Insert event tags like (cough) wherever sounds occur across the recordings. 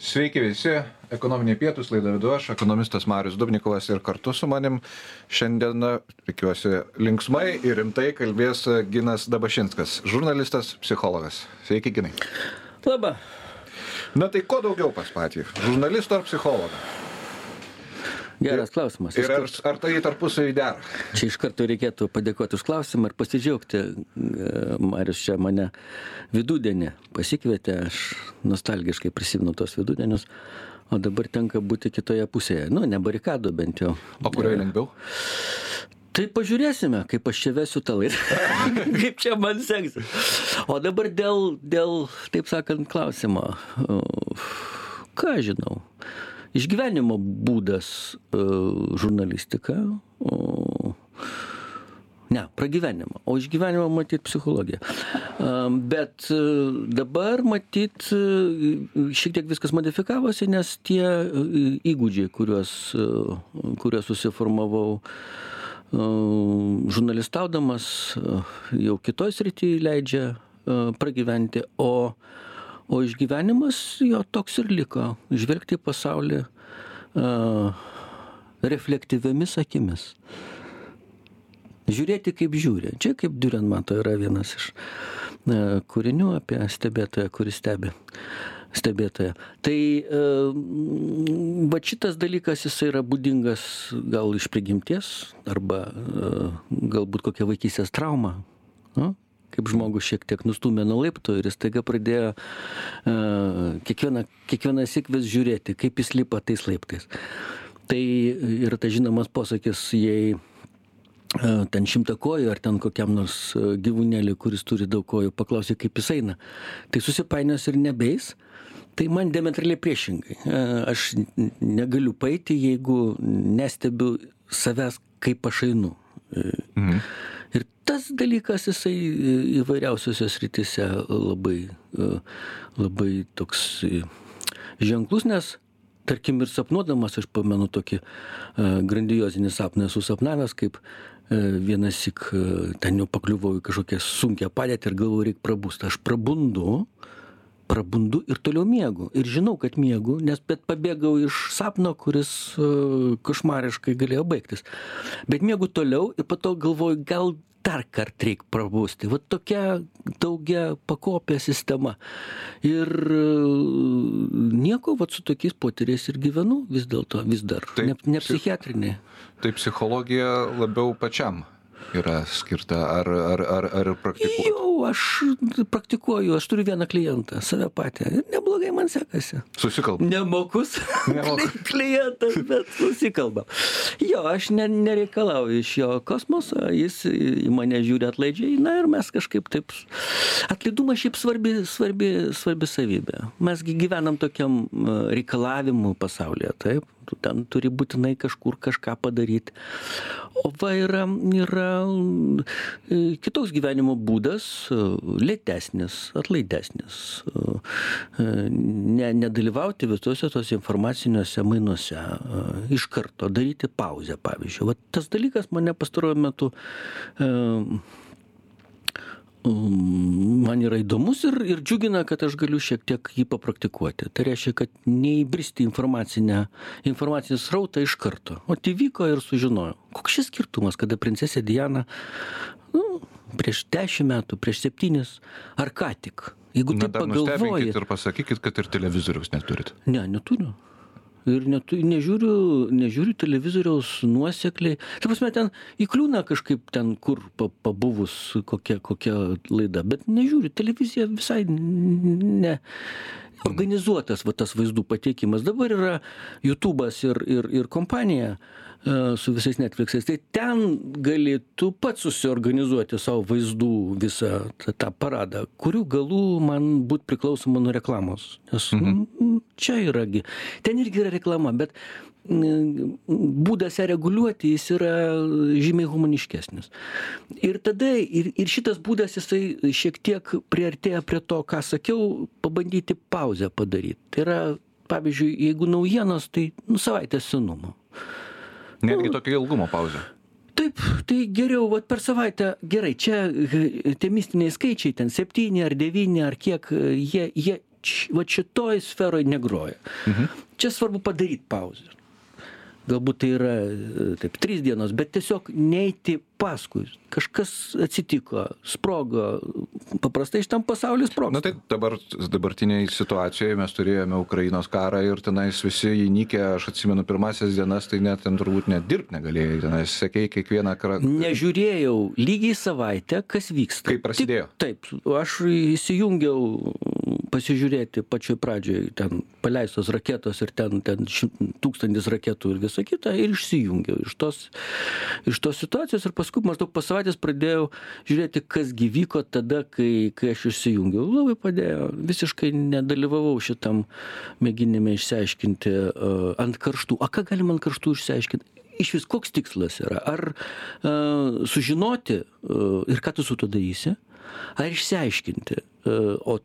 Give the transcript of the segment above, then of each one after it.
Sveiki visi, ekonominiai pietus laidą vedu aš, ekonomistas Marius Dubnikovas ir kartu su manim šiandien, tikiuosi, linksmai ir rimtai kalbės Ginas Dabašinskas, žurnalistas, psichologas. Sveiki, Ginai. Labą. Na tai ko daugiau pas patį, žurnalisto ar psichologo? Geras klausimas. Ir ar, ar tai tarpusavį dera? Čia iš karto reikėtų padėkoti už klausimą ir pasidžiaugti. Marius čia mane vidudienį pasikvietė, aš nostalgiškai prisimenu tos vidudienius, o dabar tenka būti kitoje pusėje. Nu, ne barikado bent jau. O kurioje lengviau? Tai pažiūrėsime, kaip aš čia vesiu tą laidą. (laughs) kaip čia man seksis. O dabar dėl, dėl taip sakant, klausimo. Ką žinau? Išgyvenimo būdas e, žurnalistika, o ne, pragyvenimo, o išgyvenimo matyti psichologija. E, bet e, dabar matyti šiek tiek viskas modifikavosi, nes tie įgūdžiai, kuriuos, kuriuos susiformavau žurnalistaudamas, jau kitoj srityje leidžia pragyventi, o o išgyvenimas jo toks ir liko žvelgti į pasaulį a, reflektyviomis akimis. Žiūrėti kaip žiūri. Čia kaip Durenmato yra vienas iš a, kūrinių apie stebėtoją, kuris stebi stebėtoją. Tai va šitas dalykas jis yra būdingas gal iš prigimties arba galbūt kokia vaikystės trauma. Nu, kaip žmogus šiek tiek nustūmė nuo laiptų ir jis taiga pradėjo uh, kiekvieną, kiekvieną sėkvis žiūrėti, kaip jis lipa tais laiptais. Tai yra tas žinomas posakis, jei uh, ten šimta kojų ar ten kokiam nors gyvūnėliui, kuris turi daug kojų, paklausė, kaip jis eina, tai susipainios ir nebeis. Tai man diametraliai priešingai. Aš negaliu paeiti, jeigu nestebiu savęs, kaip aš einu. Mhm ir tas dalykas jisai įvairiausiose srityse labai, labai toks ženklus, nes tarkim ir sapnuodamas, aš pamenu tokį grandiozinį sapną esu sapnavęs, kaip vienas ik ten jau pakliuvau į kažkokią sunkę padėtį ir galvoju, reikia prabūsti. Aš prabundu, prabundu ir toliau miegu. Ir žinau, kad miegu, nes bet pabėgau iš sapno, kuris uh, košmariškai galėjo baigtis. Bet miegu toliau ir po to galvoju, gal dar kart reik prabusti. Va tokia daugia pakopė sistema. Ir uh, nieko, va su tokiais potyriais ir gyvenu vis dėlto, vis dar. Ne, ne psichiatrinė. Tai psichologija labiau pačiam yra skirta ar, ar, ar, ar praktikuoji? Jau, aš praktikuoju, aš turiu vieną klientą, save patį. Ir neblogai man sekasi. Susikalbam. Nemokus. Nemokus. (laughs) klientas, bet susikalbam. Jo, aš ne, nereikalauju iš jo kosmoso, jis į mane žiūri atlaidžiai, na ir mes kažkaip taip. Atlaidumas šiaip svarbi, svarbi, svarbi savybė. Mesgi gyvenam tokiam reikalavimu pasaulyje, taip tu ten turi būtinai kažkur kažką padaryti. O va yra, yra e, kitoks gyvenimo būdas, e, lėtesnis, atlaidesnis. E, ne, nedalyvauti visuose tos informaciniuose mainuose, iš karto daryti pauzę, pavyzdžiui. Va, tas dalykas mane pastaruoju metu man yra įdomus ir, ir džiugina, kad aš galiu šiek tiek jį papraktikuoti. Tai reiškia, kad neįbristi informacinę, informacinį srautą iš karto. O tai vyko ir sužinojau. Koks šis skirtumas, kada princesė Diana nu, prieš dešimt metų, prieš septynis, ar ką tik. Jeigu taip pagalvojate. Ir pasakykit, kad ir televizoriaus neturit. Ne, neturiu ir netu nežiūriu nežiūriu televizoriaus nuosekliai. Ta prasme ten įkliūna kažkaip ten kur pa pabuvus kokia kokia laida bet nežiūriu televizija visai ne organizuotas va tas vaizdų pateikimas dabar yra jutubas ir ir ir kompanija su visais netfliksais tai ten gali tu pats susiorganizuoti sau vaizdų visą tą, tą paradą kurių galų man būt priklausoma nuo reklamos nes mhm. čia yra gi ten irgi yra reklama bet būdas ją reguliuoti jis yra žymiai humaniškesnis. Ir tada ir, ir šitas būdas jisai šiek tiek priartėja prie to, ką sakiau, pabandyti pauzę padaryti. Tai yra, pavyzdžiui, jeigu naujienos, tai nu, savaitės senumo. Netgi nu, tokio ilgumo pauzė. Taip, tai geriau, vat per savaitę, gerai, čia tie mistiniai skaičiai, ten septyni ar devyni ar kiek, jie, jie č- va šitoj sferoj negroja. Mhm. Čia svarbu padaryti pauzę. Galbūt tai yra e, taip trys dienos, bet tiesiog neiti paskui. Kažkas atsitiko, sprogo. Paprastai šitam pasauliu sprogo. Na tai dabar, dabartiniai situacijoje mes turėjome Ukrainos karą ir tenais visi įnikė, aš atsimenu pirmasias dienas, tai net ten turbūt net dirbti negalėjai, tenais sekėjai kiekvieną kartą. Nežiūrėjau lygiai savaitę, kas vyksta. Kaip prasidėjo? Tik, taip, aš įsijungiau pasižiūrėti pačioj pradžioj, ten paleistos raketos ir ten, ten šim- tūkstantis raketų ir visa kita ir išsijungiau iš tos, iš tos situacijos ir paskui maždaug po savaitės pradėjau žiūrėti, kas gyvyko tada, kai, kai aš išsijungiau. Labai padėjo, visiškai nedalyvavau šitam mėginime išsiaiškinti uh, ant karštų. O ką galima ant karštų išsiaiškinti? Iš vis koks tikslas yra? Ar uh, sužinoti uh, ir ką tu su to darysi? Ar išsiaiškinti? O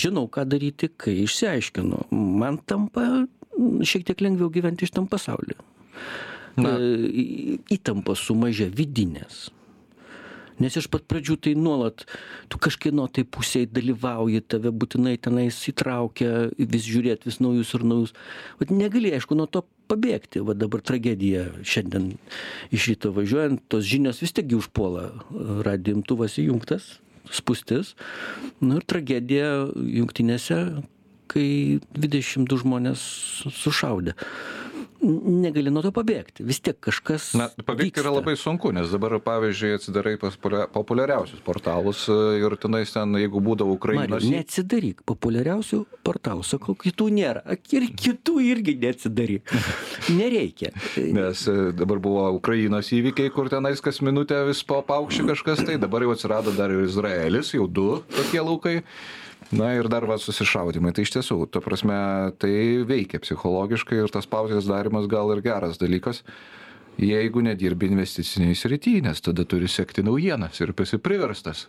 žinau, ką daryti, kai išsiaiškinu. Man tampa mm, šiek tiek lengviau gyventi iš tam pasaulyje. Na. E, Įtampa sumažia vidinės. Nes iš pat pradžių tai nuolat, tu kažkieno tai pusėje dalyvauji, tave būtinai tenais įtraukia, vis žiūrėti vis naujus ir naujus. Vat negali, aišku, nuo to pabėgti. Va dabar tragedija šiandien iš ryto važiuojant, tos žinios vis tiekgi užpuola. Radimtuvas įjungtas, spūstis. Nu ir tragedija jungtinėse, kai 22 žmonės sušaudė. Negali nuo to pabėgti. Vis tiek kažkas. Na, pabėgti yra vyksta. labai sunku, nes dabar, pavyzdžiui, atsidarai populiariausius portalus e, ir tenais ten, jeigu būdavo Ukrainos... Mariau, neatsidaryk populiariausių portalų, sakau, kitų nėra. Ir kitų irgi neatsidaryk. (laughs) Nereikia. Nes e, dabar buvo Ukrainos įvykiai, kur tenais kas minutę vis po paukščių kažkas, tai dabar jau atsirado dar ir Izraelis, jau du tokie laukai. Na ir dar va susišaudimai. Tai iš tiesų, ta prasme, tai veikia psichologiškai ir tas pauzės darimas gal ir geras dalykas. Jeigu nedirbi investiciniai srity, nes tada turi sekti naujienas ir esi priverstas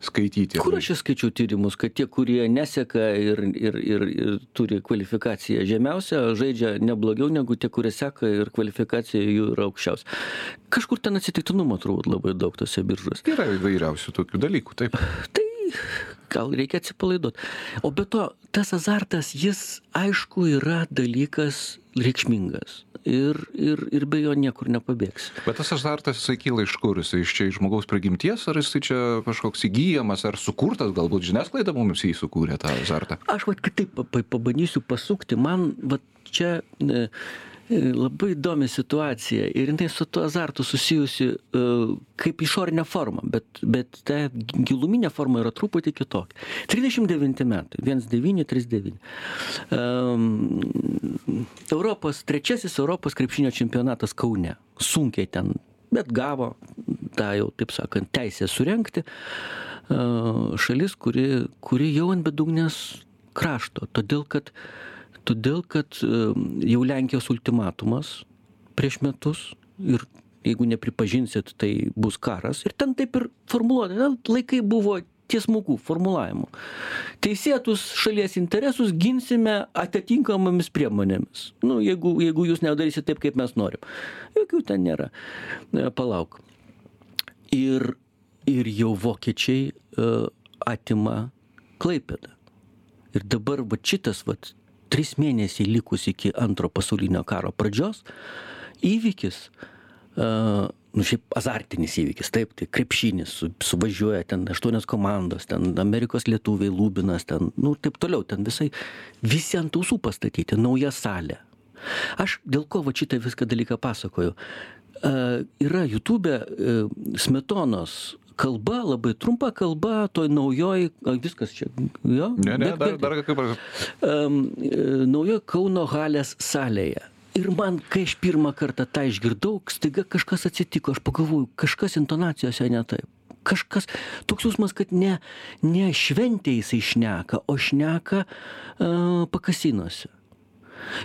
skaityti. Kur aš čia skaičiau tyrimus, kad tie, kurie neseka ir, ir, ir, ir turi kvalifikaciją žemiausią, žaidžia neblogiau negu tie, kurie seka ir kvalifikacija jų yra aukščiausia. Kažkur ten atsitiktinumo turbūt labai daug tose biržose. Yra įvairiausių tokių dalykų, taip. Tai gal reikia atsipalaiduoti. O be to, tas azartas, jis aišku yra dalykas reikšmingas. Ir, ir, ir be jo niekur nepabėgs. Bet tas azartas, jisai kyla iš kur? Jisai iš čia iš žmogaus prigimties, ar jisai čia kažkoks įgyjamas, ar sukurtas, galbūt žiniasklaida mums jį sukūrė tą azartą? Aš vat kitaip pa- pa- pabandysiu pasukti. Man vat čia e, e, labai įdomi situacija ir jinai su tuo azartu susijusi e, kaip išorinė forma, bet, bet ta giluminė forma yra truputį kitokia. 39 metai, 1939. Um, Europos, trečiasis Europos krepšinio čempionatas Kaune. Sunkiai ten, bet gavo tą jau, taip sakant, teisę surenkti. Uh, šalis, kuri, kuri jau ant bedugnės krašto, todėl kad, todėl kad um, jau Lenkijos ultimatumas prieš metus ir jeigu nepripažinsit, tai bus karas. Ir ten taip ir formuluota, laikai buvo tiesmukų formulavimų. Teisėtus šalies interesus ginsime atitinkamomis priemonėmis. Nu, jeigu, jeigu jūs nedarysit taip, kaip mes norim. Jokių ten nėra. E, Palauk. Ir, ir jau vokiečiai uh, atima Klaipėdą. Ir dabar va šitas, va, trys mėnesiai likus iki antro pasaulinio karo pradžios, įvykis, uh, nu šiaip azartinis įvykis, taip, tai krepšinis, su, suvažiuoja ten aštuonios komandos, ten Amerikos lietuviai, Lūbinas, ten, nu taip toliau, ten visai, visi ant ausų pastatyti, nauja salė. Aš dėl ko va šitą viską dalyką pasakoju. Uh, yra YouTube uh, smetonos kalba, labai trumpa kalba, toj naujoj, a, viskas čia, jo? Ne, ne, dar, dar kaip. um, naujo Kauno halės salėje. Ir man, kai aš pirmą kartą tą išgirdau, staiga kažkas atsitiko, aš pagalvoju, kažkas intonacijose ne taip. Kažkas, toks jausmas, kad ne, ne šventė jisai šneka, o šneka uh, pakasinuose.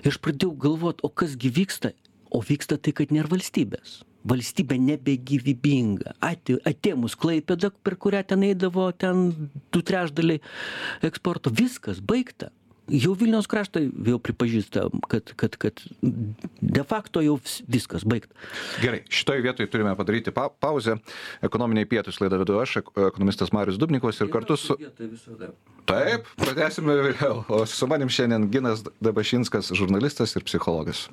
Ir aš pradėjau galvoti, o kasgi vyksta, o vyksta tai, kad nėra valstybės. Valstybė nebegyvybinga. Ati- Atėmus Klaipėdą, per kurią ten eidavo ten du trešdaliai eksporto, viskas baigta. jau vilniaus kraštą vėl pripažįsta kad kad kad de facto jau viskas baigta. Gerai šitoj vietoj turime padaryti pa pauzę. Ekonominiai pietūs laidą vedu aš ekonomistas marius dubnikovas ir kartu su taip pratęsime vėliau. O su manim šiandien ginas dabašinskas žurnalistas ir psichologas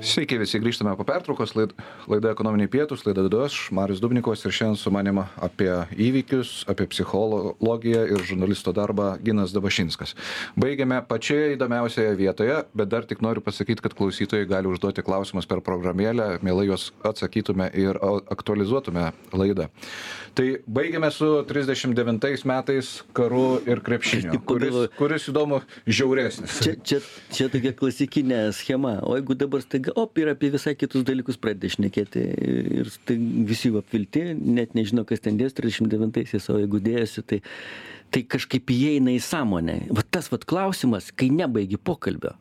Sveiki visi, grįžtame po pertraukos, laida ekonominiai pietus, laida vedu aš, Marius Dubnikovas ir šiandien su manima apie įvykius, apie psichologiją ir žurnalisto darbą Ginas Dabašinskas. Baigiame pačioje įdomiausioje vietoje, bet dar tik noriu pasakyti, kad klausytojai gali užduoti klausimus per programėlę, mielai juos atsakytume ir aktualizuotume laidą. Tai baigiame su 39 metais karu ir krepšiniu, kuris, kuris įdomu žiauresnis. Čia, čia, čia tokia klasikinė schema, o jeigu dabar staiga staiga op ir apie visai kitus dalykus pradeda šnekėti ir tai visi apvilti, net nežino, kas ten dės 39-aisiais, o jeigu dėjosi, tai, tai kažkaip įeina į sąmonę. Va tas va klausimas, kai nebaigi pokalbio,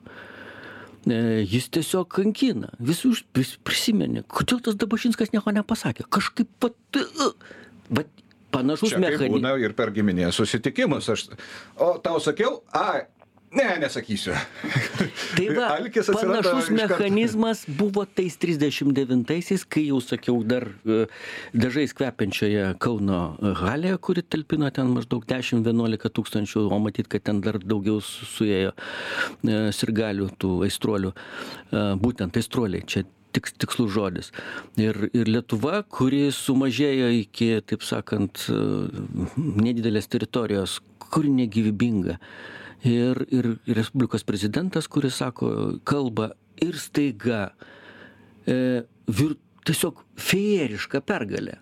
e, jis tiesiog kankina. Visi vis prisimeni, kodėl tas Dabašinskas nieko nepasakė. Kažkaip pat... Bet panašus mechanizmas. Ir per giminės susitikimus. Aš, o tau sakiau, a, Ne, nesakysiu. Tai va, panašus mechanizmas buvo tais 39-aisiais, kai jau sakiau dar e, dažais kvepiančioje Kauno halėje, kuri talpino ten maždaug 10-11 tūkstančių, o matyt, kad ten dar daugiau suėjo e, sirgalių, tų aistruolių, e, būtent aistruoliai, čia tiks, tikslus žodis. Ir, ir Lietuva, kuri sumažėjo iki, taip sakant, nedidelės teritorijos, kuri negyvybinga ir, ir Respublikos prezidentas, kuris sako, kalba ir staiga e, vir, tiesiog feeriška pergalė.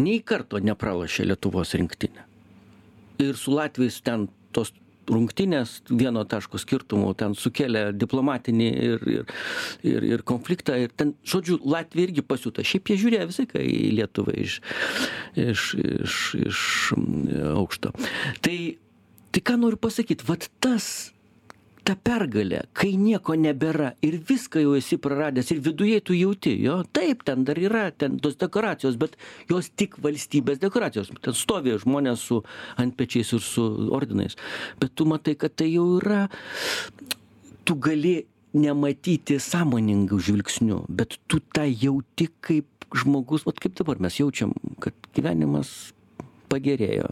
Nei karto nepralašė Lietuvos rinktinė. Ir su Latvijais ten tos rungtynės vieno taško skirtumų ten sukėlė diplomatinį ir, ir, ir, ir konfliktą. Ir ten, žodžiu, Latvija irgi pasiūta. Šiaip jie žiūrėjo visai ką į Lietuvą iš, iš, iš, iš aukšto. Tai tai ką noriu pasakyt vat tas ta pergalė kai nieko nebėra ir viską jau esi praradęs ir viduje tu jauti jo taip ten dar yra ten tos dekoracijos bet jos tik valstybės dekoracijos. Ten stovi žmonės su antpečiais ir su ordinais. Bet tu matai kad tai jau yra tu gali nematyti sąmoningu žvilgsniu bet tu tą jauti kaip žmogus vat kaip dabar mes jaučiam kad gyvenimas pagerėjo.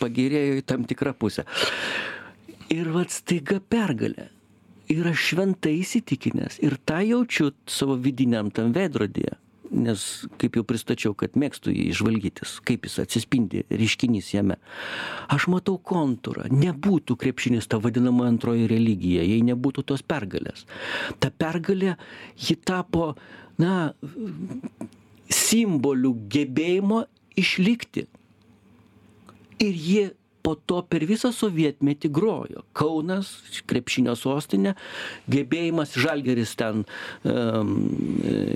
Pagerėjo į tam tikrą pusę. Ir vad staiga pergalė. Ir aš šventai įsitikinęs. Ir tą jaučiu savo vidiniam tam veidrodyje. Nes, kaip jau pristačiau, kad mėgstu jį išvalgytis, kaip jis atsispindi, ryškinys jame. Aš matau kontūrą. Nebūtų krepšinis ta vadinama antroji religija, jei nebūtų tos pergalės. Ta pergalė, ji tapo, na, simbolių gebėjimo išlikti ir jie po to per visą sovietmetį grojo. Kaunas, krepšinio sostinė, gebėjimas Žalgeris ten um,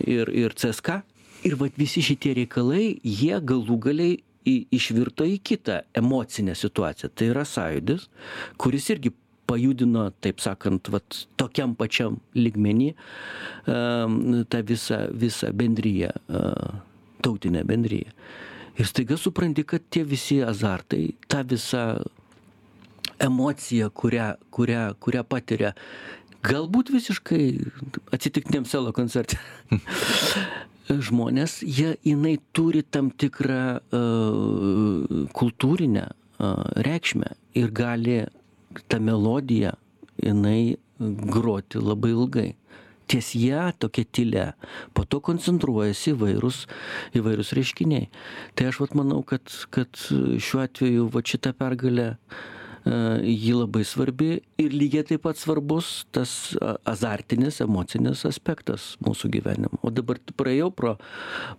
ir, ir CSK. Ir vat visi šitie reikalai, jie galų galiai išvirto į kitą emocinę situaciją. Tai yra sąjūdis, kuris irgi pajudino, taip sakant, vat, tokiam pačiam ligmenį um, tą visą, visą bendryją, uh, tautinę bendryją ir staiga supranti kad tie visi azartai ta visa emocija kurią kurią kurią patiria galbūt visiškai atsitiktiniam selo koncerte. (laughs) Žmonės jie jinai turi tam tikrą uh, kultūrinę uh, reikšmę ir gali ta melodija jinai groti labai ilgai ties ja tokia tylia. Po to koncentruojasi įvairūs įvairūs reiškiniai. Tai aš vat manau kad kad šiuo atveju vat šita pergalė ji labai svarbi ir lygiai taip pat svarbus tas azartinis emocinis aspektas mūsų gyvenimo. O dabar praėjau pro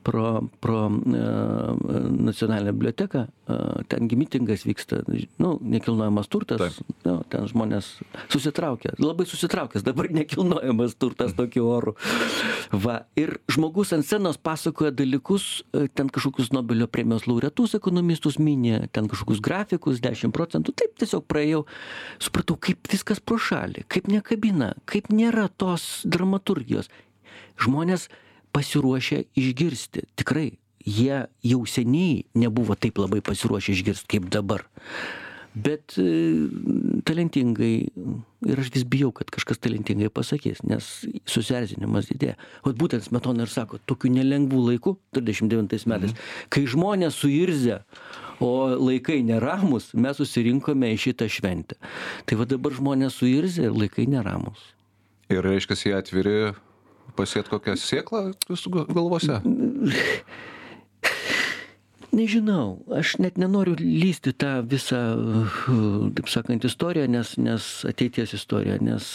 pro pro nacionalinę biblioteką ten gi mitingas vyksta nu nekilnojamas turtas nu ten žmonės susitraukia labai susitraukęs dabar (laughs) nekilnojamas turtas tokiu oru. Va ir žmogus ant scenos pasakoja dalykus ten kažkokius nobelio premijos laureatus ekonomistus mini ten kažkokius grafikus dešim procentų taip tiesiog tiesiog praėjau, supratau, kaip viskas pro šalį, kaip nekabina, kaip nėra tos dramaturgijos. Žmonės pasiruošę išgirsti, tikrai, jie jau seniai nebuvo taip labai pasiruošę išgirst kaip dabar bet e, talentingai ir aš vis bijau kad kažkas talentingai pasakys nes susierzinimas didėja. Vat būtent smetona ir sako tokiu nelengvu laiku trisdešim devintais metais kai žmonės suirzę o laikai neramūs mes susirinkome į šitą šventę. Tai va dabar žmonės suirzę ir laikai neramūs. Ir reiškia, jie atviri pasėt kokią sėklą jūsų galvose? (laughs) Nežinau, aš net nenoriu lysti tą visą, taip sakant, istoriją, nes, nes ateities istoriją, nes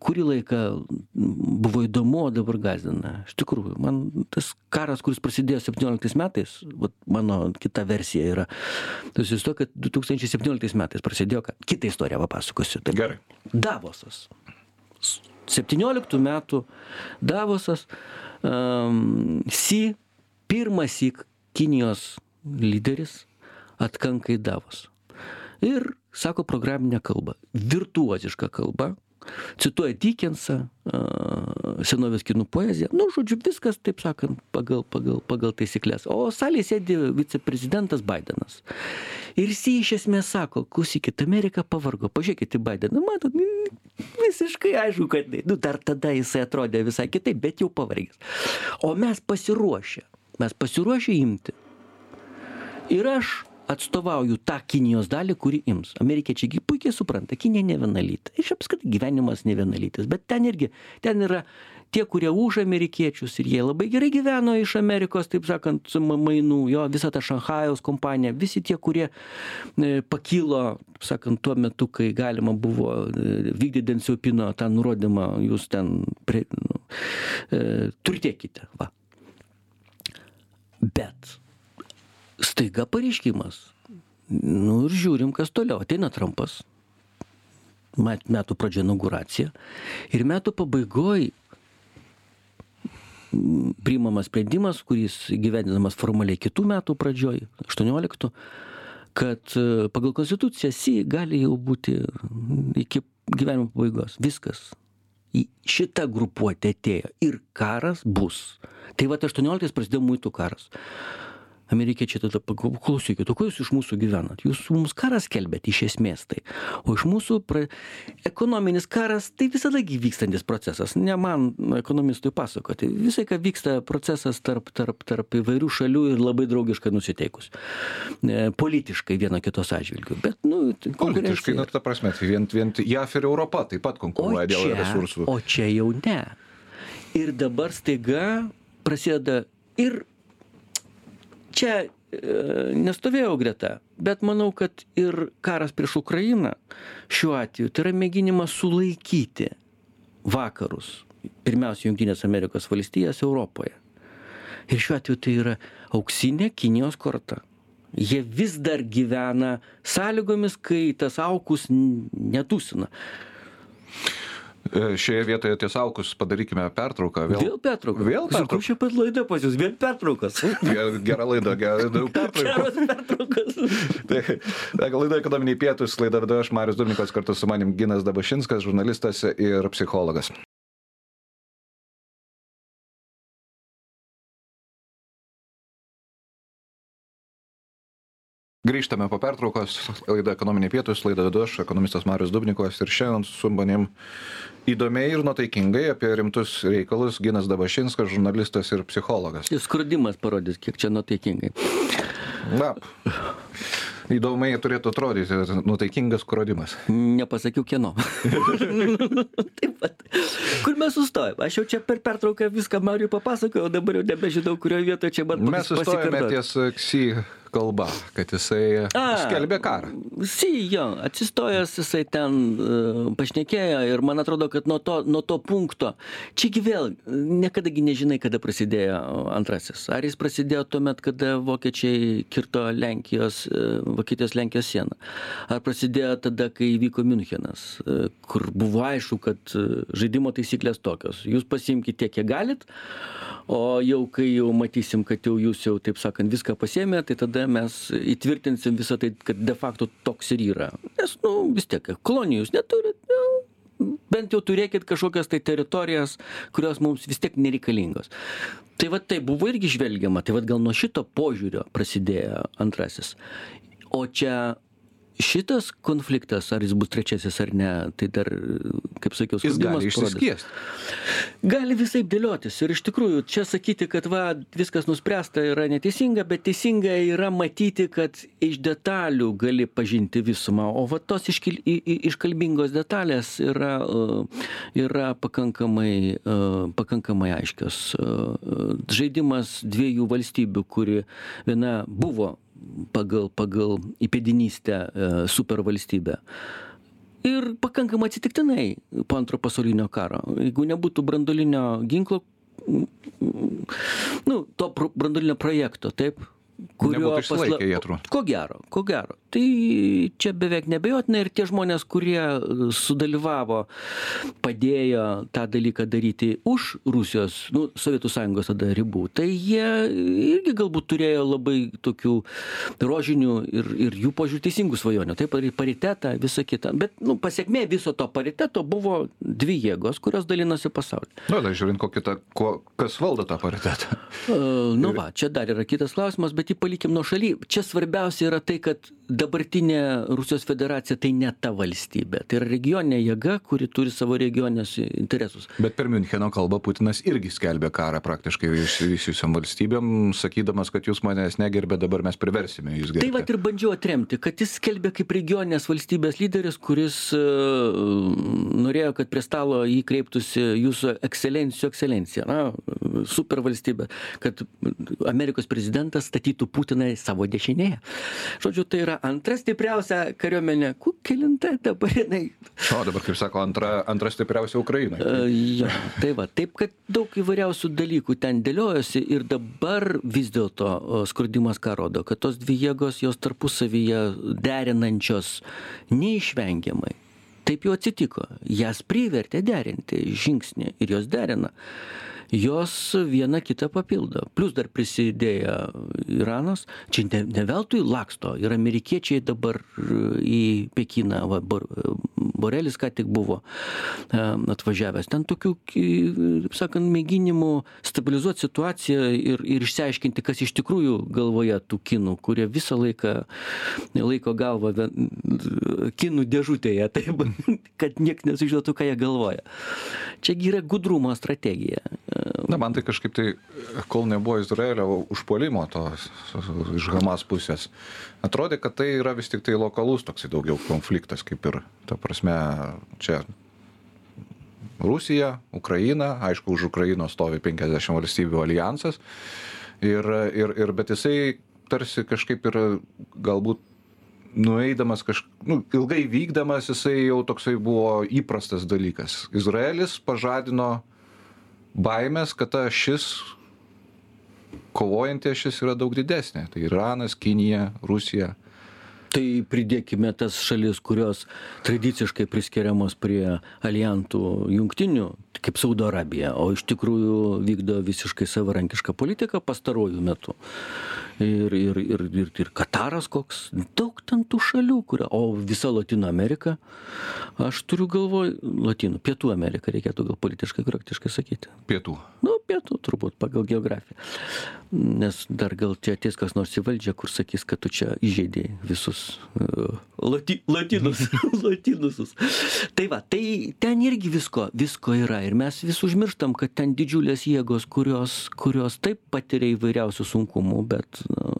kurį laiką buvo įdomu, o dabar gazdina. Iš tikrųjų, man tas karas, kuris prasidėjo 17 metais, vat, mano kita versija yra, tas to, kad 2017 metais prasidėjo, kad kitą istoriją papasakosiu. Tai Gerai. Davosas. 17 metų Davosas, um, Si, pirmas įk Kinijos lyderis atkanka į Davos. Ir sako programinę kalbą, virtuozišką kalbą, cituoja Dickensą, senovės kinų poeziją, nu, žodžiu, viskas, taip sakant, pagal, pagal, pagal taisyklės. O salėje sėdi viceprezidentas Bidenas. Ir jis iš esmės sako, klausykit, Amerika pavargo, pažiūrėkit į Bideną, matot, visiškai aišku, kad, nu, dar tada jisai atrodė visai kitaip, bet jau pavargęs. O mes pasiruošę, mes pasiruošę imti. Ir aš atstovauju tą Kinijos dalį, kuri ims. Amerikiečiai puikiai supranta, Kinija ne vienalytė. Ir apskritai gyvenimas ne vienalytis. Bet ten irgi, ten yra tie, kurie už amerikiečius ir jie labai gerai gyveno iš Amerikos, taip sakant, mainų, jo, visa ta Šanhajaus kompanija, visi tie, kurie e, pakilo, sakant, tuo metu, kai galima buvo e, vykdyti Densiopino tą nurodymą, jūs ten prie, nu, e, turtėkite. Va. Bet staiga pareiškimas. Nu ir žiūrim, kas toliau. Ateina Trumpas, metų pradžia inauguracija ir metų pabaigoj priimamas sprendimas, kuris gyvendinamas formaliai kitų metų pradžioj, 18, kad e, pagal konstituciją si gali jau būti iki gyvenimo pabaigos. Viskas. Į šitą grupuotę atėjo ir karas bus. Tai va 18 prasidėjo muitų karas amerikiečiai tada paklausykit o ko jūs iš mūsų gyvenat? Jūs mums karą skelbiat iš esmės tai. O iš mūsų pra ekonominis karas tai visada gi vykstantis procesas. Ne man ekonomistui pasakoti. Visą laiką vyksta procesas tarp tarp tarp įvairių šalių ir labai draugiškai nusiteikus. E, politiškai viena kitos atžvilgiu bet nu Politiškai, nu, ta prasme, tai vien, vien JAF ir Europa taip pat konkuruoja dėl resursų. O čia jau ne. Ir dabar staiga prasideda ir čia e, nestovėjau greta, bet manau, kad ir karas prieš Ukrainą šiuo atveju tai yra mėginimas sulaikyti vakarus, pirmiausia, Junktinės Amerikos valstijas Europoje. Ir šiuo atveju tai yra auksinė Kinijos korta. Jie vis dar gyvena sąlygomis, kai tas aukus netūsina. E, šioje vietoje ties aukus padarykime pertrauką. Vėl, vėl pertrauką. Vėl pertrauką. Čia pat laida pas jūs, vėl pertraukas. (laughs) Gera laida, gera pertraukas. Pertraukas. tai, laida ekonominiai pietus, laida vedu aš, Marius Durnikas, kartu su manim Ginas Dabašinskas, žurnalistas ir psichologas. Grįžtame po pertraukos, laida ekonominiai pietus, laida vedu aš, ekonomistas Marius Dubnikovas ir šiandien su manim įdomiai ir nuotaikingai apie rimtus reikalus Ginas Dabašinskas, žurnalistas ir psichologas. Jis skrudimas parodys, kiek čia nuotaikingai. Na, įdomiai turėtų atrodyti nuotaikingas skrodimas. Nepasakiau kieno. (laughs) Taip pat. Kur mes sustojom? Aš jau čia per pertrauką viską Mariu papasakojau, dabar jau nebežinau, kurioje vietoje čia man Mes sustojame ties ksi kalba, kad jisai A, skelbė karą. Si, jo, atsistojęs jisai ten uh, pašnekėjo ir man atrodo, kad nuo to, nuo to punkto, čiagi vėl, niekadagi nežinai, kada prasidėjo antrasis. Ar jis prasidėjo tuomet, kada vokiečiai kirto Lenkijos, uh, Vokietijos Lenkijos sieną. Ar prasidėjo tada, kai įvyko Münchenas, uh, kur buvo aišku, kad uh, žaidimo taisyklės tokios. Jūs pasimkite tiek, kiek galit, o jau kai jau matysim, kad jau jūs jau, taip sakant, viską pasėmė, tai tada tada mes įtvirtinsim visą tai, kad de facto toks ir yra. Nes, nu, vis tiek, kolonijų jūs neturit, nu, bent jau turėkit kažkokias tai teritorijas, kurios mums vis tiek nereikalingos. Tai va tai buvo irgi žvelgiama, tai va gal nuo šito požiūrio prasidėjo antrasis. O čia šitas konfliktas, ar jis bus trečiasis ar ne, tai dar, kaip sakiau, Jis gali išsiskiesti. Gali visai dėliotis ir iš tikrųjų čia sakyti, kad va, viskas nuspręsta yra neteisinga, bet teisinga yra matyti, kad iš detalių gali pažinti visumą, o va tos iškil, iškalbingos detalės yra, uh, yra pakankamai, uh, pakankamai aiškios. Uh, Žaidimas dviejų valstybių, kuri viena buvo pagal, pagal įpėdinystę uh, supervalstybė. Ir pakankamai atsitiktinai po antro pasaulinio karo. Jeigu nebūtų brandolinio ginklo, mm, mm, nu, to brandolinio projekto, taip, Jie, atrodo. Ko gero, ko gero. Tai čia beveik nebejotina ir tie žmonės, kurie e, sudalyvavo, padėjo tą dalyką daryti už Rusijos, nu, Sovietų Sąjungos tada ribų, tai jie irgi galbūt turėjo labai tokių rožinių ir, ir jų požiūrį teisingų svajonių. Taip, ir paritetą, visą kitą. Bet, nu, pasiekmė viso to pariteto buvo dvi jėgos, kurios dalinosi pasaulį. Nu, tai žiūrint, tą, ko, kas valdo tą paritetą. E, Nu va, čia dar yra kitas klausimas, bet jį palikim nuo šaly. Čia svarbiausia yra tai, kad dabartinė Rusijos federacija tai ne ta valstybė. Tai yra regioninė jėga, kuri turi savo regionės interesus. Bet per Müncheno kalbą Putinas irgi skelbė karą praktiškai išsivysiusiam valstybėm, sakydamas, kad jūs manęs negerbė, dabar mes priversime Tai gerbti. va ir bandžiau atremti, kad jis skelbė kaip regioninės valstybės lyderis, kuris e, norėjo, kad prie stalo jį kreiptųsi jūsų ekscelencijų ekscelencija, na, supervalstybė, kad Amerikos prezidentas statytų Putiną į savo dešinėje. Žodžiu, tai yra antra stipriausia kariuomenė. Kelinta dabar jinai. O dabar, kaip sako, antra, antra stipriausia Ukrainoje. E, Jo, tai va, taip kad daug įvairiausių dalykų ten dėliojosi ir dabar vis dėlto skurdimas ką rodo, kad tos dvi jėgos jos tarpusavyje derinančios neišvengiamai. Taip jau atsitiko. Jas privertė derinti žingsnį ir jos derina. Jos viena kitą papildo. Plus dar prisidėjo Iranas. Čia ne, ne veltui laksto. Ir amerikiečiai dabar į Pekiną, va, Bor, Borelis ką tik buvo atvažiavęs. Ten tokių, ki- taip sakant, mėginimų stabilizuoti situaciją ir, ir išsiaiškinti, kas iš tikrųjų galvoje tų kinų, kurie visą laiką laiko galvą kinų dėžutėje, (laughs) taip, kad niekas nesužinotų, ką jie galvoja. Čiagi yra gudrumo strategija. Na, man tai kažkaip tai, kol nebuvo Izraelio užpuolimo to iš Hamas pusės, atrodė, kad tai yra vis tik tai lokalus toksai daugiau konfliktas, kaip ir, ta prasme, čia Rusija, Ukraina, aišku, už Ukrainos stovi 50 valstybių alijansas, ir, ir, ir, bet jisai tarsi kažkaip ir galbūt nueidamas kaž... Nu, ilgai vykdamas, jisai jau toksai buvo įprastas dalykas. Izraelis pažadino baimės, kad ta šis kovojanti šis yra daug didesnė. Tai Iranas, Kinija, Rusija. Tai pridėkime tas šalis, kurios tradiciškai priskiriamos prie alijantų jungtinių, kaip Saudo Arabija, o iš tikrųjų vykdo visiškai savarankišką politiką pastarojų metų. Ir, ir, ir, ir, ir Kataras koks, daug ten tų šalių, kuria, o visa Latino Amerika, aš turiu galvoj, Latino, Pietų Amerika reikėtų gal politiškai korektiškai sakyti. Pietų. Nu, pietų turbūt pagal geografiją. Nes dar gal čia ateis kas nors į valdžią, kur sakys, kad tu čia įžeidėjai visus uh, lati, latinus. latinusus. (laughs) Tai va, tai ten irgi visko, visko yra. Ir mes vis užmirštam, kad ten didžiulės jėgos, kurios, kurios taip patiria įvairiausių sunkumų, bet, nu,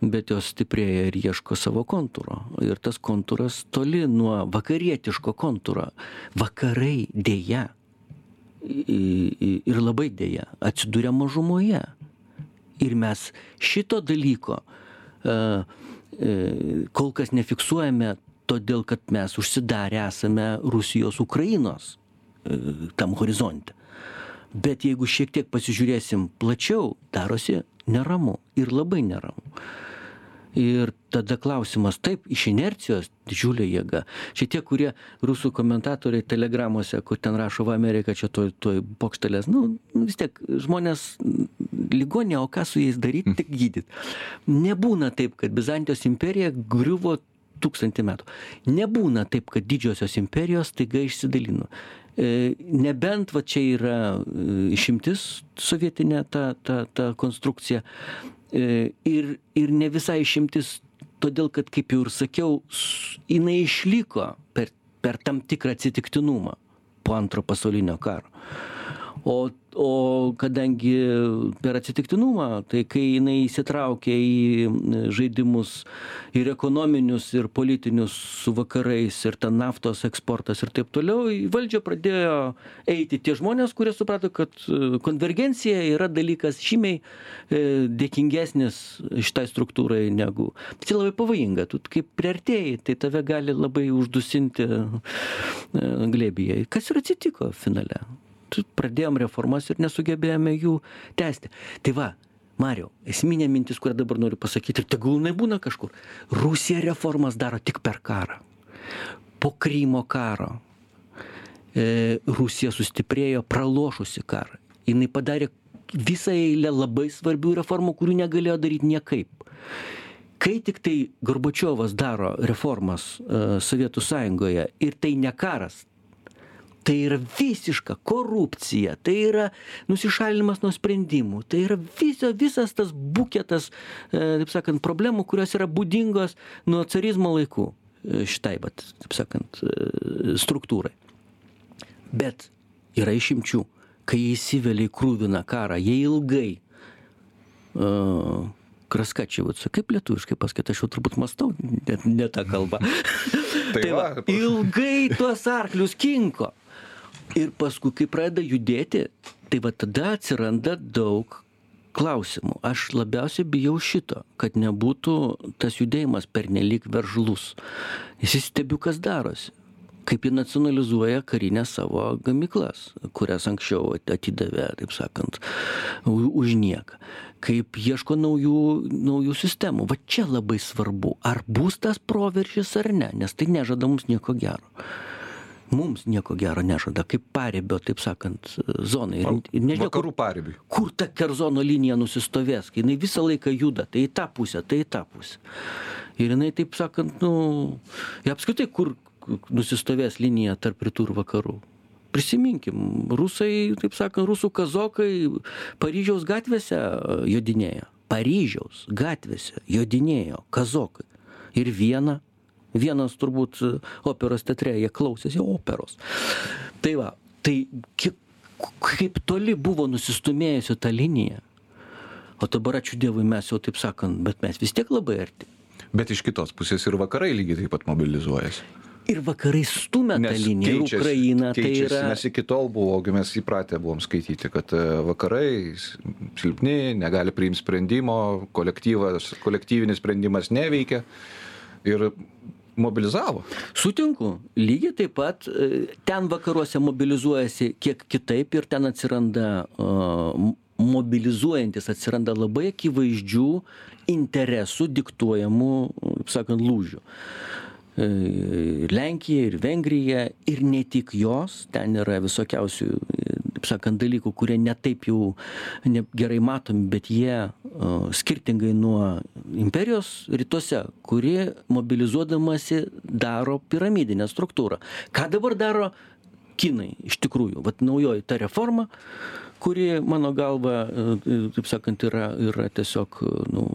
bet jos stiprėja ir ieško savo kontūro. Ir tas kontūras toli nuo vakarietiško kontūro. Vakarai dėja ir labai dėja atsidūrė mažumoje. Ir mes šito dalyko e, e, kol kas nefiksuojame, todėl kad mes užsidarę esame Rusijos Ukrainos e, tam horizonte. Bet jeigu šiek tiek pasižiūrėsim plačiau, darosi neramu ir labai neramu. Ir tada klausimas, taip, iš inercijos didžiulė jėga. Čia tie, kurie rusų komentatoriai telegramuose, kur ten rašo, va, Amerika čia toj, toj pokštelės, nu, vis tiek žmonės ligonė, o ką su jais daryti, tik gydyti. Nebūna taip, kad Bizantijos imperija griuvo tūkstantį metų. Nebūna taip, kad didžiosios imperijos taiga išsidalino. E, nebent va čia yra e, išimtis sovietinė ta, ta, ta konstrukcija. E, ir, ir ne visai išimtis, todėl kad, kaip jau ir sakiau, jinai išliko per, per tam tikrą atsitiktinumą po antro pasaulinio karo. O o kadangi per atsitiktinumą tai kai jinai įsitraukė į žaidimus ir ekonominius ir politinius su vakarais ir ten naftos eksportas ir taip toliau į valdžią pradėjo eiti tie žmonės kurie suprato kad e, konvergencija yra dalykas žymiai e, dėkingesnis šitai struktūrai negu. Tai labai pavojinga tu kaip priartėji tai tave gali labai uždusinti e, glėbyje. Kas ir atsitiko finale pradėjom reformas ir nesugebėjome jų tęsti. Tai va, Mario, esminė mintis, kurią dabar noriu pasakyti, ir tegul jinai būna kažkur. Rusija reformas daro tik per karą. Po Krymo karo e, Rusija sustiprėjo pralošusi karą. Jis padarė visą eilę labai svarbių reformų, kurių negalėjo daryti niekaip. Kai tik tai Gorbačiovas daro reformas e, Sovietų sąjungoje ir tai ne karas, tai yra visiška korupcija, tai yra nusišalinimas nuo sprendimų, tai yra visa, visas tas buketas, e, taip sakant, problemų, kurios yra būdingos nuo carizmo laikų e, šitai, bet, taip sakant, e, struktūrai. Bet yra išimčių, kai jie įsivelia į krūviną karą, jie ilgai Kraskačievicą. Kaip lietuviškai pasakyti, aš jau turbūt mastau, ne, ne tą kalbą. (laughs) tai, tai va, (laughs) ilgai tuos arklius kinko ir paskui kai pradeda judėti tai va tada atsiranda daug klausimų. Aš labiausiai bijau šito kad nebūtų tas judėjimas pernelyg veržlus. Nes aš stebiu kas darosi. Kaip jie nacionalizuoja karines savo gamyklas kurias anksčiau atidavė taip sakant už nieką. Kaip ieško naujų naujų sistemų. Va čia labai svarbu ar bus tas proveržis ar ne nes tai nežada mums nieko gero mums nieko gero nežada kaip paribio taip sakant zonai. Ir, nežinau vakarų paribiui. kur ta kerzono linija nusistovės kai jinai visą laiką juda tai į tą pusę tai į tą pusę. Ir jinai taip sakant nu ir apskritai kur nusistovės linija tarp rytų ir vakarų? Prisiminkim rusai taip sakant rusų kazokai paryžiaus gatvėse jodinėja paryžiaus gatvėse jodinėjo kazokai. Ir viena vienas turbūt e, operos teatre jie klausėsi operos. Tai va, tai kiek, kaip toli buvo nusistumėjusi ta linija. O dabar ačiū Dievui mes jau taip sakant, bet mes vis tiek labai arti. Bet iš kitos pusės ir vakarai lygiai taip pat mobilizuojasi. Ir vakarai stumia tą liniją, ir Ukraina tai yra. Nes iki tol buvo, mes įpratę buvom skaityti, kad e, vakarai silpni, negali priimti sprendimo, kolektyvinis sprendimas neveikia. Ir mobilizavo. Sutinku, lygiai taip pat e, ten vakaruose mobilizuojasi kiek kitaip ir ten atsiranda uh, mobilizuojantis atsiranda labai akivaizdžių interesų diktuojamų, kaip sakant, lūžių. E, Lenkija, ir Vengrija, ir ne tik jos, ten yra visokiausių taip sakant, dalykų, kurie netaip jau ne, gerai matomi, bet jie skirtingai nuo imperijos rytuose, kuri mobilizuodamasi daro piramidinę struktūrą. Ką dabar daro kinai iš tikrųjų? Vat naujoji ta reforma, kuri mano galva, taip sakant, yra, yra tiesiog nu,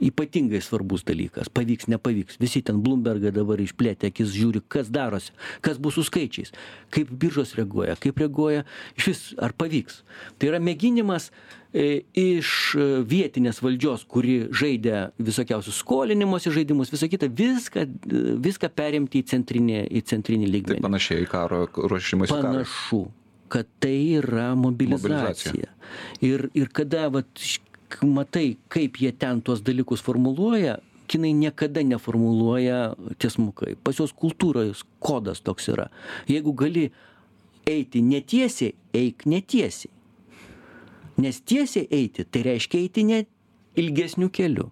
ypatingai svarbus dalykas. Pavyks nepavyks. Visi ten blumbergai dabar išplėtę akis žiūri kas darosi kas bus su skaičiais kaip biržos reaguoja kaip reaguoja išvis ar pavyks. Tai yra mėginimas e, iš vietinės valdžios kuri žaidė visokiausius skolinimosi žaidimus visa kita viską viską perimti į centrinį į centrinį tai lygmenį. panašiai į karo ruošimąsi karui panašu kad tai yra mobilizacija. mobilizacija. Ir, ir kada vat, matai kaip jie ten tuos dalykus formuluoja kinai niekada neformuluoja tiesmukai. Pas juos kultūros kodas toks yra. Jeigu gali eiti netiesiai eik netiesiai. Nes tiesiai eiti tai reiškia eiti ne ilgesniu keliu.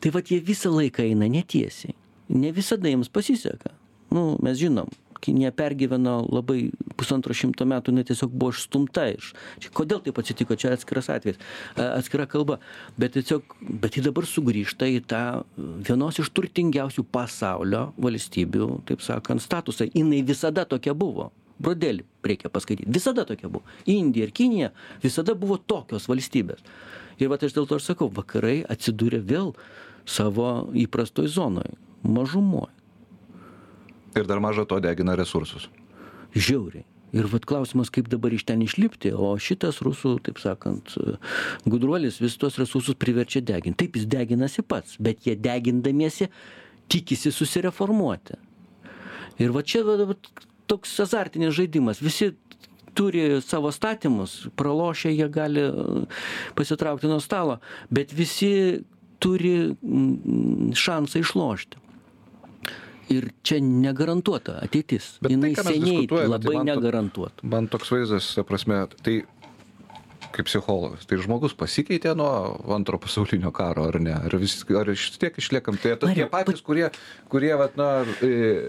Tai vat jie visą laiką eina netiesiai. Ne visada jiems pasiseka. Nu mes žinom kinija pergyveno labai pusantro šimto metų jinai tiesiog buvo išstumta iš. Čia kodėl taip atsitiko? Čia atskiras atvejis. Atskira kalba. Bet tiesiog bet ji dabar sugrįžta į tą vienos iš turtingiausių pasaulio valstybių taip sakant statusą. Jinai visada tokia buvo. Brodelį reikia paskaityt visada tokia buvo. Indija ir kinija visada buvo tokios valstybės. Ir vat aš dėl to ir sakau vakarai atsidūrė vėl savo įprastoj zonoj mažumoj Ir dar maža to degina resursus. Žiauriai. Ir vat klausimas, kaip dabar iš ten išlipti, o šitas rusų, taip sakant, gudruolis vis tuos resursus priverčia deginti. Taip jis deginasi pats, bet jie degindamiesi tikisi susireformuoti. Ir va čia va, toks azartinis žaidimas. Visi turi savo statymus, pralošę jie gali pasitraukti nuo stalo, bet visi turi šansą išlošti ir čia negarantuota ateitis. Bet Jinai tai, seniai labai tai negarantuota. Man, toks vaizdas, ta prasme, tai kaip psichologas, tai žmogus pasikeitė nuo antro pasaulinio karo, ar ne? Ar vis, ar vis tiek išliekam? Tai tokie patys, kurie, kurie vat, na, e,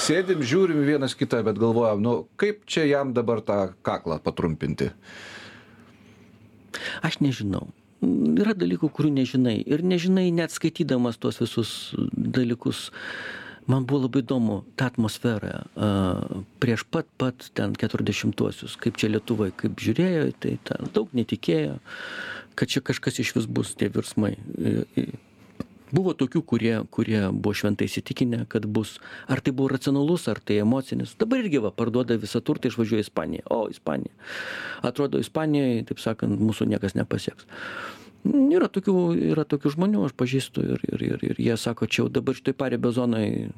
sėdim, žiūrim vienas kitą, bet galvojam, nu, kaip čia jam dabar tą kaklą patrumpinti? Aš nežinau yra dalykų, kurių nežinai. Ir nežinai net skaitydamas tuos visus dalykus man buvo labai įdomu ta atmosfera prieš pat pat ten keturiasdešimtuosius kaip čia lietuvoj kaip žiūrėjo tai ten daug netikėjo kad čia kažkas išvis bus tie virsmai. Buvo tokių kurie kurie buvo šventai įsitikinę kad bus. Ar tai buvo racionalus ar tai emocinis? Dabar irgi va parduoda visą turtą išvažiuoja į ispaniją. O ispanija. Atrodo ispanijoj taip sakant mūsų niekas nepasieks yra tokių yra tokių žmonių aš pažįstu ir ir ir ir jie sako čia jau dabar šitoj paribio zonoj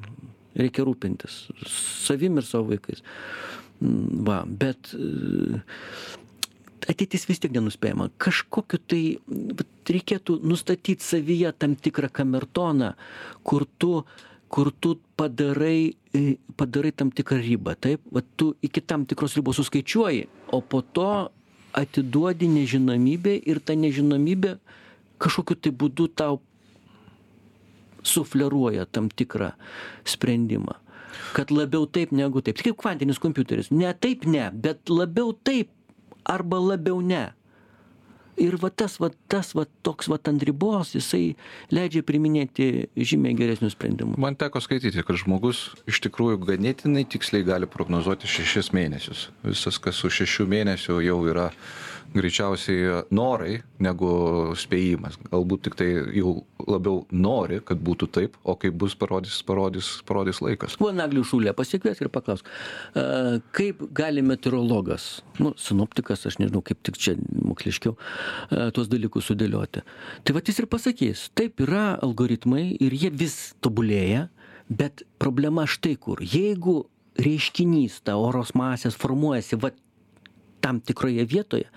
reikia rūpintis savim ir savo vaikais. Va bet e, ateitis vis tiek nenuspėjama. Kažkokiu tai vat reikėtų nustatyt savyje tam tikrą kamertoną kur tu kur tu padarai e, padarai tam tikrą ribą taip? Vat tu iki tam tikros ribos suskaičiuoji o po to atiduodi nežinomybei ir ta nežinomybė kažkokiu tai būdu tau sufleruoja tam tikrą sprendimą. Kad labiau taip negu taip. Kaip kvantinis kompiuteris. Ne taip ne, bet labiau taip arba labiau ne ir va tas va tas va toks vat ant ribos jisai leidžia priiminėti žymiai geresnius sprendimus. Man teko skaityti kad žmogus iš tikrųjų ganėtinai tiksliai gali prognozuoti šešis mėnesius. Visas kas už šešių mėnesių jau yra greičiausiai norai negu spėjimas. Galbūt tiktai jau labiau nori kad būtų taip o kaip bus parodys parodys parodys laikas. Va naglių šulę pasikvies ir paklausk a, kaip gali meteorologas nu sinoptikas aš nežinau kaip tik čia moksliškiau a, tuos dalykus sudėlioti. Tai vat jis ir pasakys taip yra algoritmai ir jie vis tobulėja bet problema štai kur. Jeigu reiškinys ta oros masės formuojasi vat tam tikroje vietoje,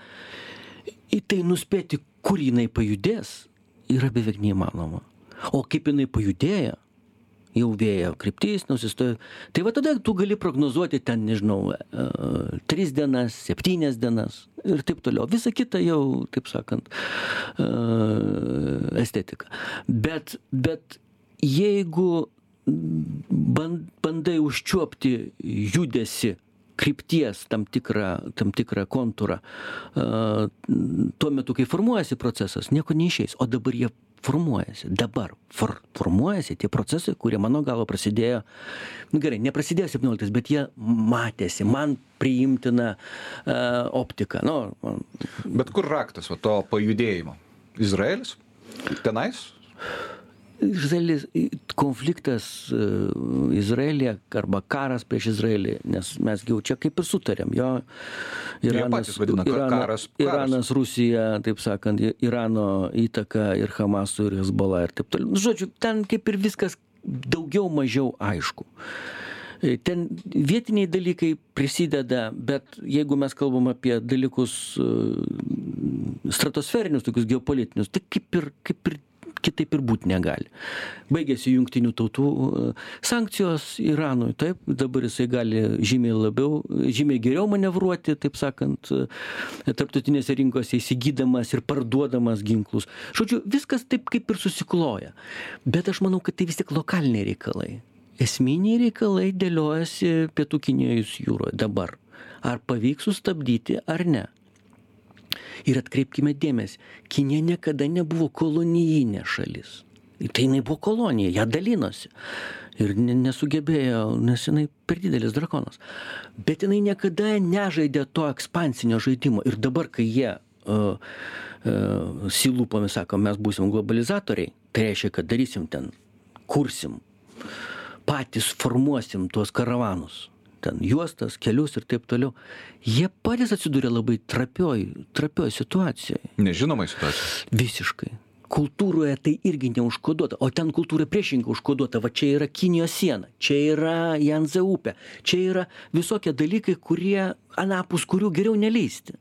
į tai nuspėti, kur jinai pajudės, yra beveik neįmanoma. O kaip jinai pajudėjo, jau vėjo kryptis nusistojo. Tai va tada tu gali prognozuoti ten, nežinau, uh, tris dienas, septynias dienas ir taip toliau. Visa kita jau, taip sakant, uh, estetika. Bet, bet jeigu bandai užčiuopti judesi krypties tam tikrą tam tikrą kontūrą. Tuo metu kai formuojasi procesas nieko neišeis. O dabar jie formuojasi. Dabar for formuojasi tie procesai kurie mano galva prasidėjo nu gerai neprasidėjo septynioliktais bet jie matėsi. Man priimtina optika. Nu bet kur raktas va to pajudėjimo? Izraelis? Tenais Izraelis, konfliktas e, Izraelija arba karas prieš Izraelį, nes mes jau čia kaip ir sutarėm, jo Iranas, vadina, Irana, karas, karas. Iranas, Rusija, taip sakant, Irano įtaka ir Hamasų ir Hezbollah ir taip toliau. Nu, žodžiu, ten kaip ir viskas daugiau mažiau aišku. E, ten vietiniai dalykai prisideda, bet jeigu mes kalbam apie dalykus e, stratosferinius, tokius geopolitinius, tai kaip ir, kaip ir kitaip ir būt negali. Baigėsi jungtinių tautų e, sankcijos Iranui, taip, dabar jisai gali žymiai labiau, žymiai geriau manevruoti, taip sakant, e, tarptautinėse rinkose įsigydamas ir parduodamas ginklus. Žodžiu, viskas taip kaip ir susikloja. Bet aš manau, kad tai vis tik lokaliniai reikalai esminiai reikalai dėliojasi pietų kinijos jūroje dabar ar pavyks sustabdyti ar ne ir atkreipkime dėmesį kinija niekada nebuvo kolonijinė šalis tai jinai buvo kolonija ją dalinosi ir ne, nesugebėjo, nes jinai per didelis drakonas. Bet jinai niekada nežaidė to ekspansinio žaidimo. Ir dabar, kai jie uh, uh, silūpomis sako, mes būsim globalizatoriai, tai reiškia, kad darysim ten, kursim, patys formuosim tuos karavanus ten juostas, kelius ir taip toliau. Jie patys atsidūrė labai trapioj, trapioj situacijoje. Nežinomai situacijoje. Visiškai kultūroje tai irgi neužkoduota o ten kultūra priešingai užkoduota va čia yra kinijos siena čia yra janza upė čia yra visokie dalykai kurie anapus kurių geriau neleisti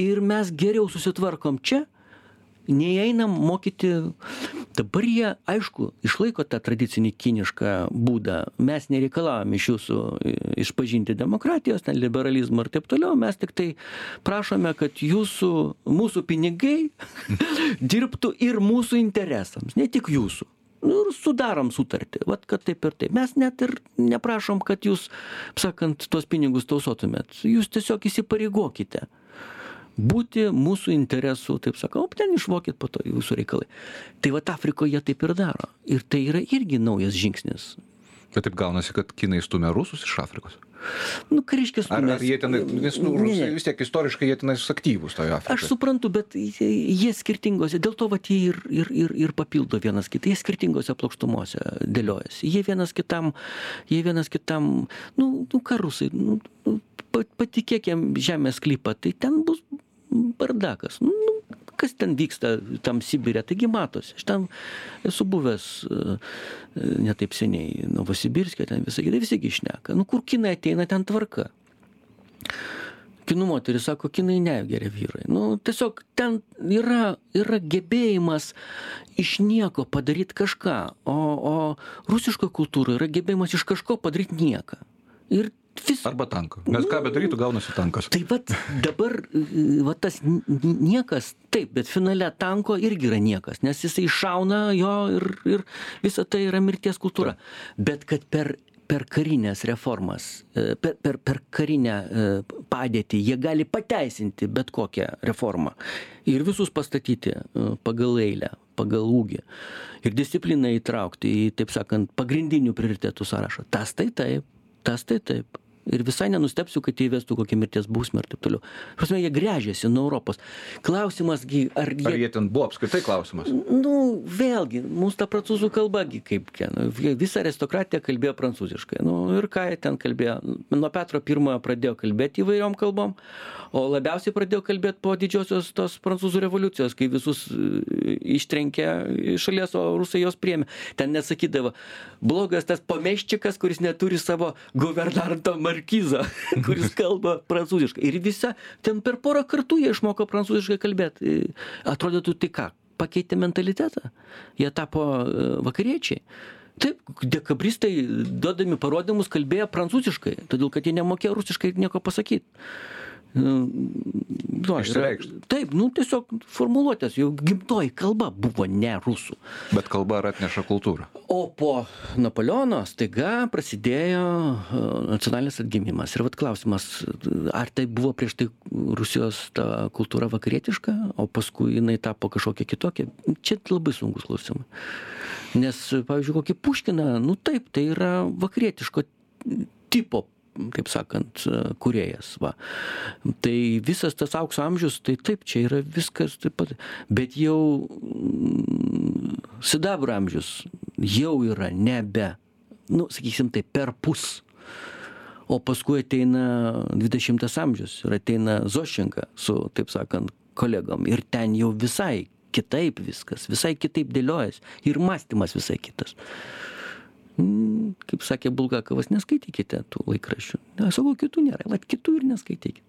ir mes geriau susitvarkom čia nei einam mokyti. Dabar jie aišku išlaiko tą tradicinį kinišką būdą. Mes nereikalaujam iš jūsų išpažinti demokratijos ten liberalizmo ir taip toliau. Mes tiktai prašome kad jūsų mūsų pinigai (laughs) dirbtų ir mūsų interesams ne tik jūsų. Nu ir sudarom sutartį. Vat kad taip ir taip. Mes net ir neprašom kad jūs sakant tuos pinigus tausotumėt. Jūs tiesiog įsipareigokite būti mūsų interesų, taip sakau, ten išmokit po to jūsų reikalai. Tai va Afrikoje taip ir daro. Ir tai yra irgi naujas žingsnis. Bet taip gaunasi, kad kinai stumia rusus iš Afrikos. Nu, stumia? Ar, ar jie ten, nes nu, rusai vis tiek istoriškai jie tenais aktyvūs toje Afrikoje. Aš suprantu, bet jie skirtingose, dėl to, kad jie ir, ir, ir, ir papildo vienas kitą, jie skirtingose plokštumose dėliojasi. Jie vienas kitam, jie vienas kitam, nu, nu ką rusai, nu, nu patikėkim žemės klipą, tai ten bus bardakas. Nu, kas ten vyksta tam Sibirė, taigi matosi. Aš ten esu buvęs e, netaip seniai Novosibirskė, ten visai kitai visi išneka. Nu, kur kinai ateina, ten tvarka. Kinų moteris sako, kinai negeria vyrai. Nu, tiesiog ten yra, yra gebėjimas iš nieko padaryti kažką, o, o rusiško kultūra yra gebėjimas iš kažko padaryti nieką. Ir vis... Arba tanką. Nes ką bedarytų, gaunasi tankas. Tai vad dabar, va tas niekas, taip, bet finale tanko irgi yra niekas, nes jisai šauna jo ir, ir visa tai yra mirties kultūra. Taip. Bet kad per per karinės reformas, e, per, per, per karinę e, padėtį jie gali pateisinti bet kokią reformą ir visus pastatyti e, pagal eilę, pagal ūgį ir discipliną įtraukti į, taip sakant, pagrindinių prioritetų sąrašą. Tas tai taip, tas tai taip ir visai nenustebsiu kad įvestų kokią mirties bausmę ir taip toliau. Ta prasme jie gręžiasi nuo europos. Klausimas gi ar jie ar jie ten buvo apskritai klausimas? Nu vėlgi mums ta prancūzų kalba gi kaip čia nu visa aristokratija kalbėjo prancūziškai. Nu ir ką jie ten kalbėjo? Nuo petro pirmojo pradėjo kalbėt įvairiom kalbom o labiausiai pradėjo kalbėt po didžiosios tos prancūzų revoliucijos kai visus e, ištrenkė iš šalies o rusai juos priėmė. Ten net sakydavo blogas tas pomeščikas kuris neturi savo guvernanto markizą (laughs) kuris kalba prancūziškai. Ir visa ten per porą kartų jie išmoko prancūziškai kalbėt. E, atrodytų tai ką pakeitė mentalitetą? Jie tapo e, vakariečiai. Taip dekabristai duodami parodymus kalbėjo prancūziškai todėl kad jie nemokėjo rusiškai nieko pasakyt nu, Išsireikšti. Taip, nu tiesiog formuluotės, jau gimtoji kalba buvo ne rusų. Bet kalba ar atneša kultūrą. O po Napoleono staiga prasidėjo e, nacionalinis atgimimas. Ir vad klausimas, ar tai buvo prieš tai Rusijos ta kultūra vakarietiška, o paskui jinai tapo kažkokia kitokia. Čia labai sunkus klausimai. Nes, pavyzdžiui, kokį Puškiną, nu taip, tai yra vakarietiško tipo kaip sakant, kuriejas. Va. Tai visas tas aukso amžius, tai taip, čia yra viskas taip pat. Bet jau mm, sidabro amžius jau yra nebe, nu, sakysim, tai per pus. O paskui ateina 20 amžius ir ateina Zošenka su, taip sakant, kolegom. Ir ten jau visai kitaip viskas, visai kitaip dėliojas. Ir mąstymas visai kitas. Mm, kaip sakė Bulgakovas, neskaitykite tų laikraščių. Ne, sakau, kitų nėra, bet kitų ir neskaitykite.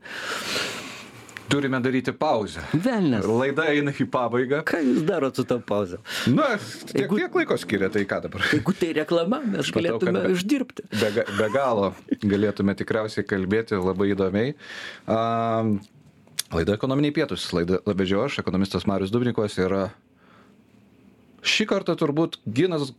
Turime daryti pauzę. Velnes. Laida eina į pabaigą. Ką jūs darote su tą pauzę? Na, tiek, jeigu, tiek laiko skiria, tai ką dabar? Jeigu tai reklama, mes matau, galėtume be, uždirbti. Be, be galo galėtume tikriausiai kalbėti labai įdomiai. Um, laida ekonominiai pietus. Laida vedžio aš, ekonomistas Marius Dubnikovas ir šį kartą turbūt Ginas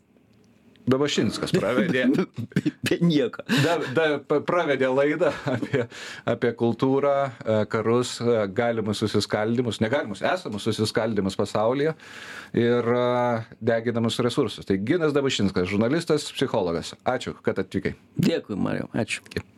Dabašinskas pravedė, (laughs) Be nieko. da, da, pravedė laidą apie, apie kultūrą, e, karus, e, galimus susiskaldimus, negalimus, esamus susiskaldimus pasaulyje ir e, deginamus resursus. Tai Ginas Dabašinskas, žurnalistas, psichologas. Ačiū, kad atvykai. Dėkui, Mariau. Ačiū.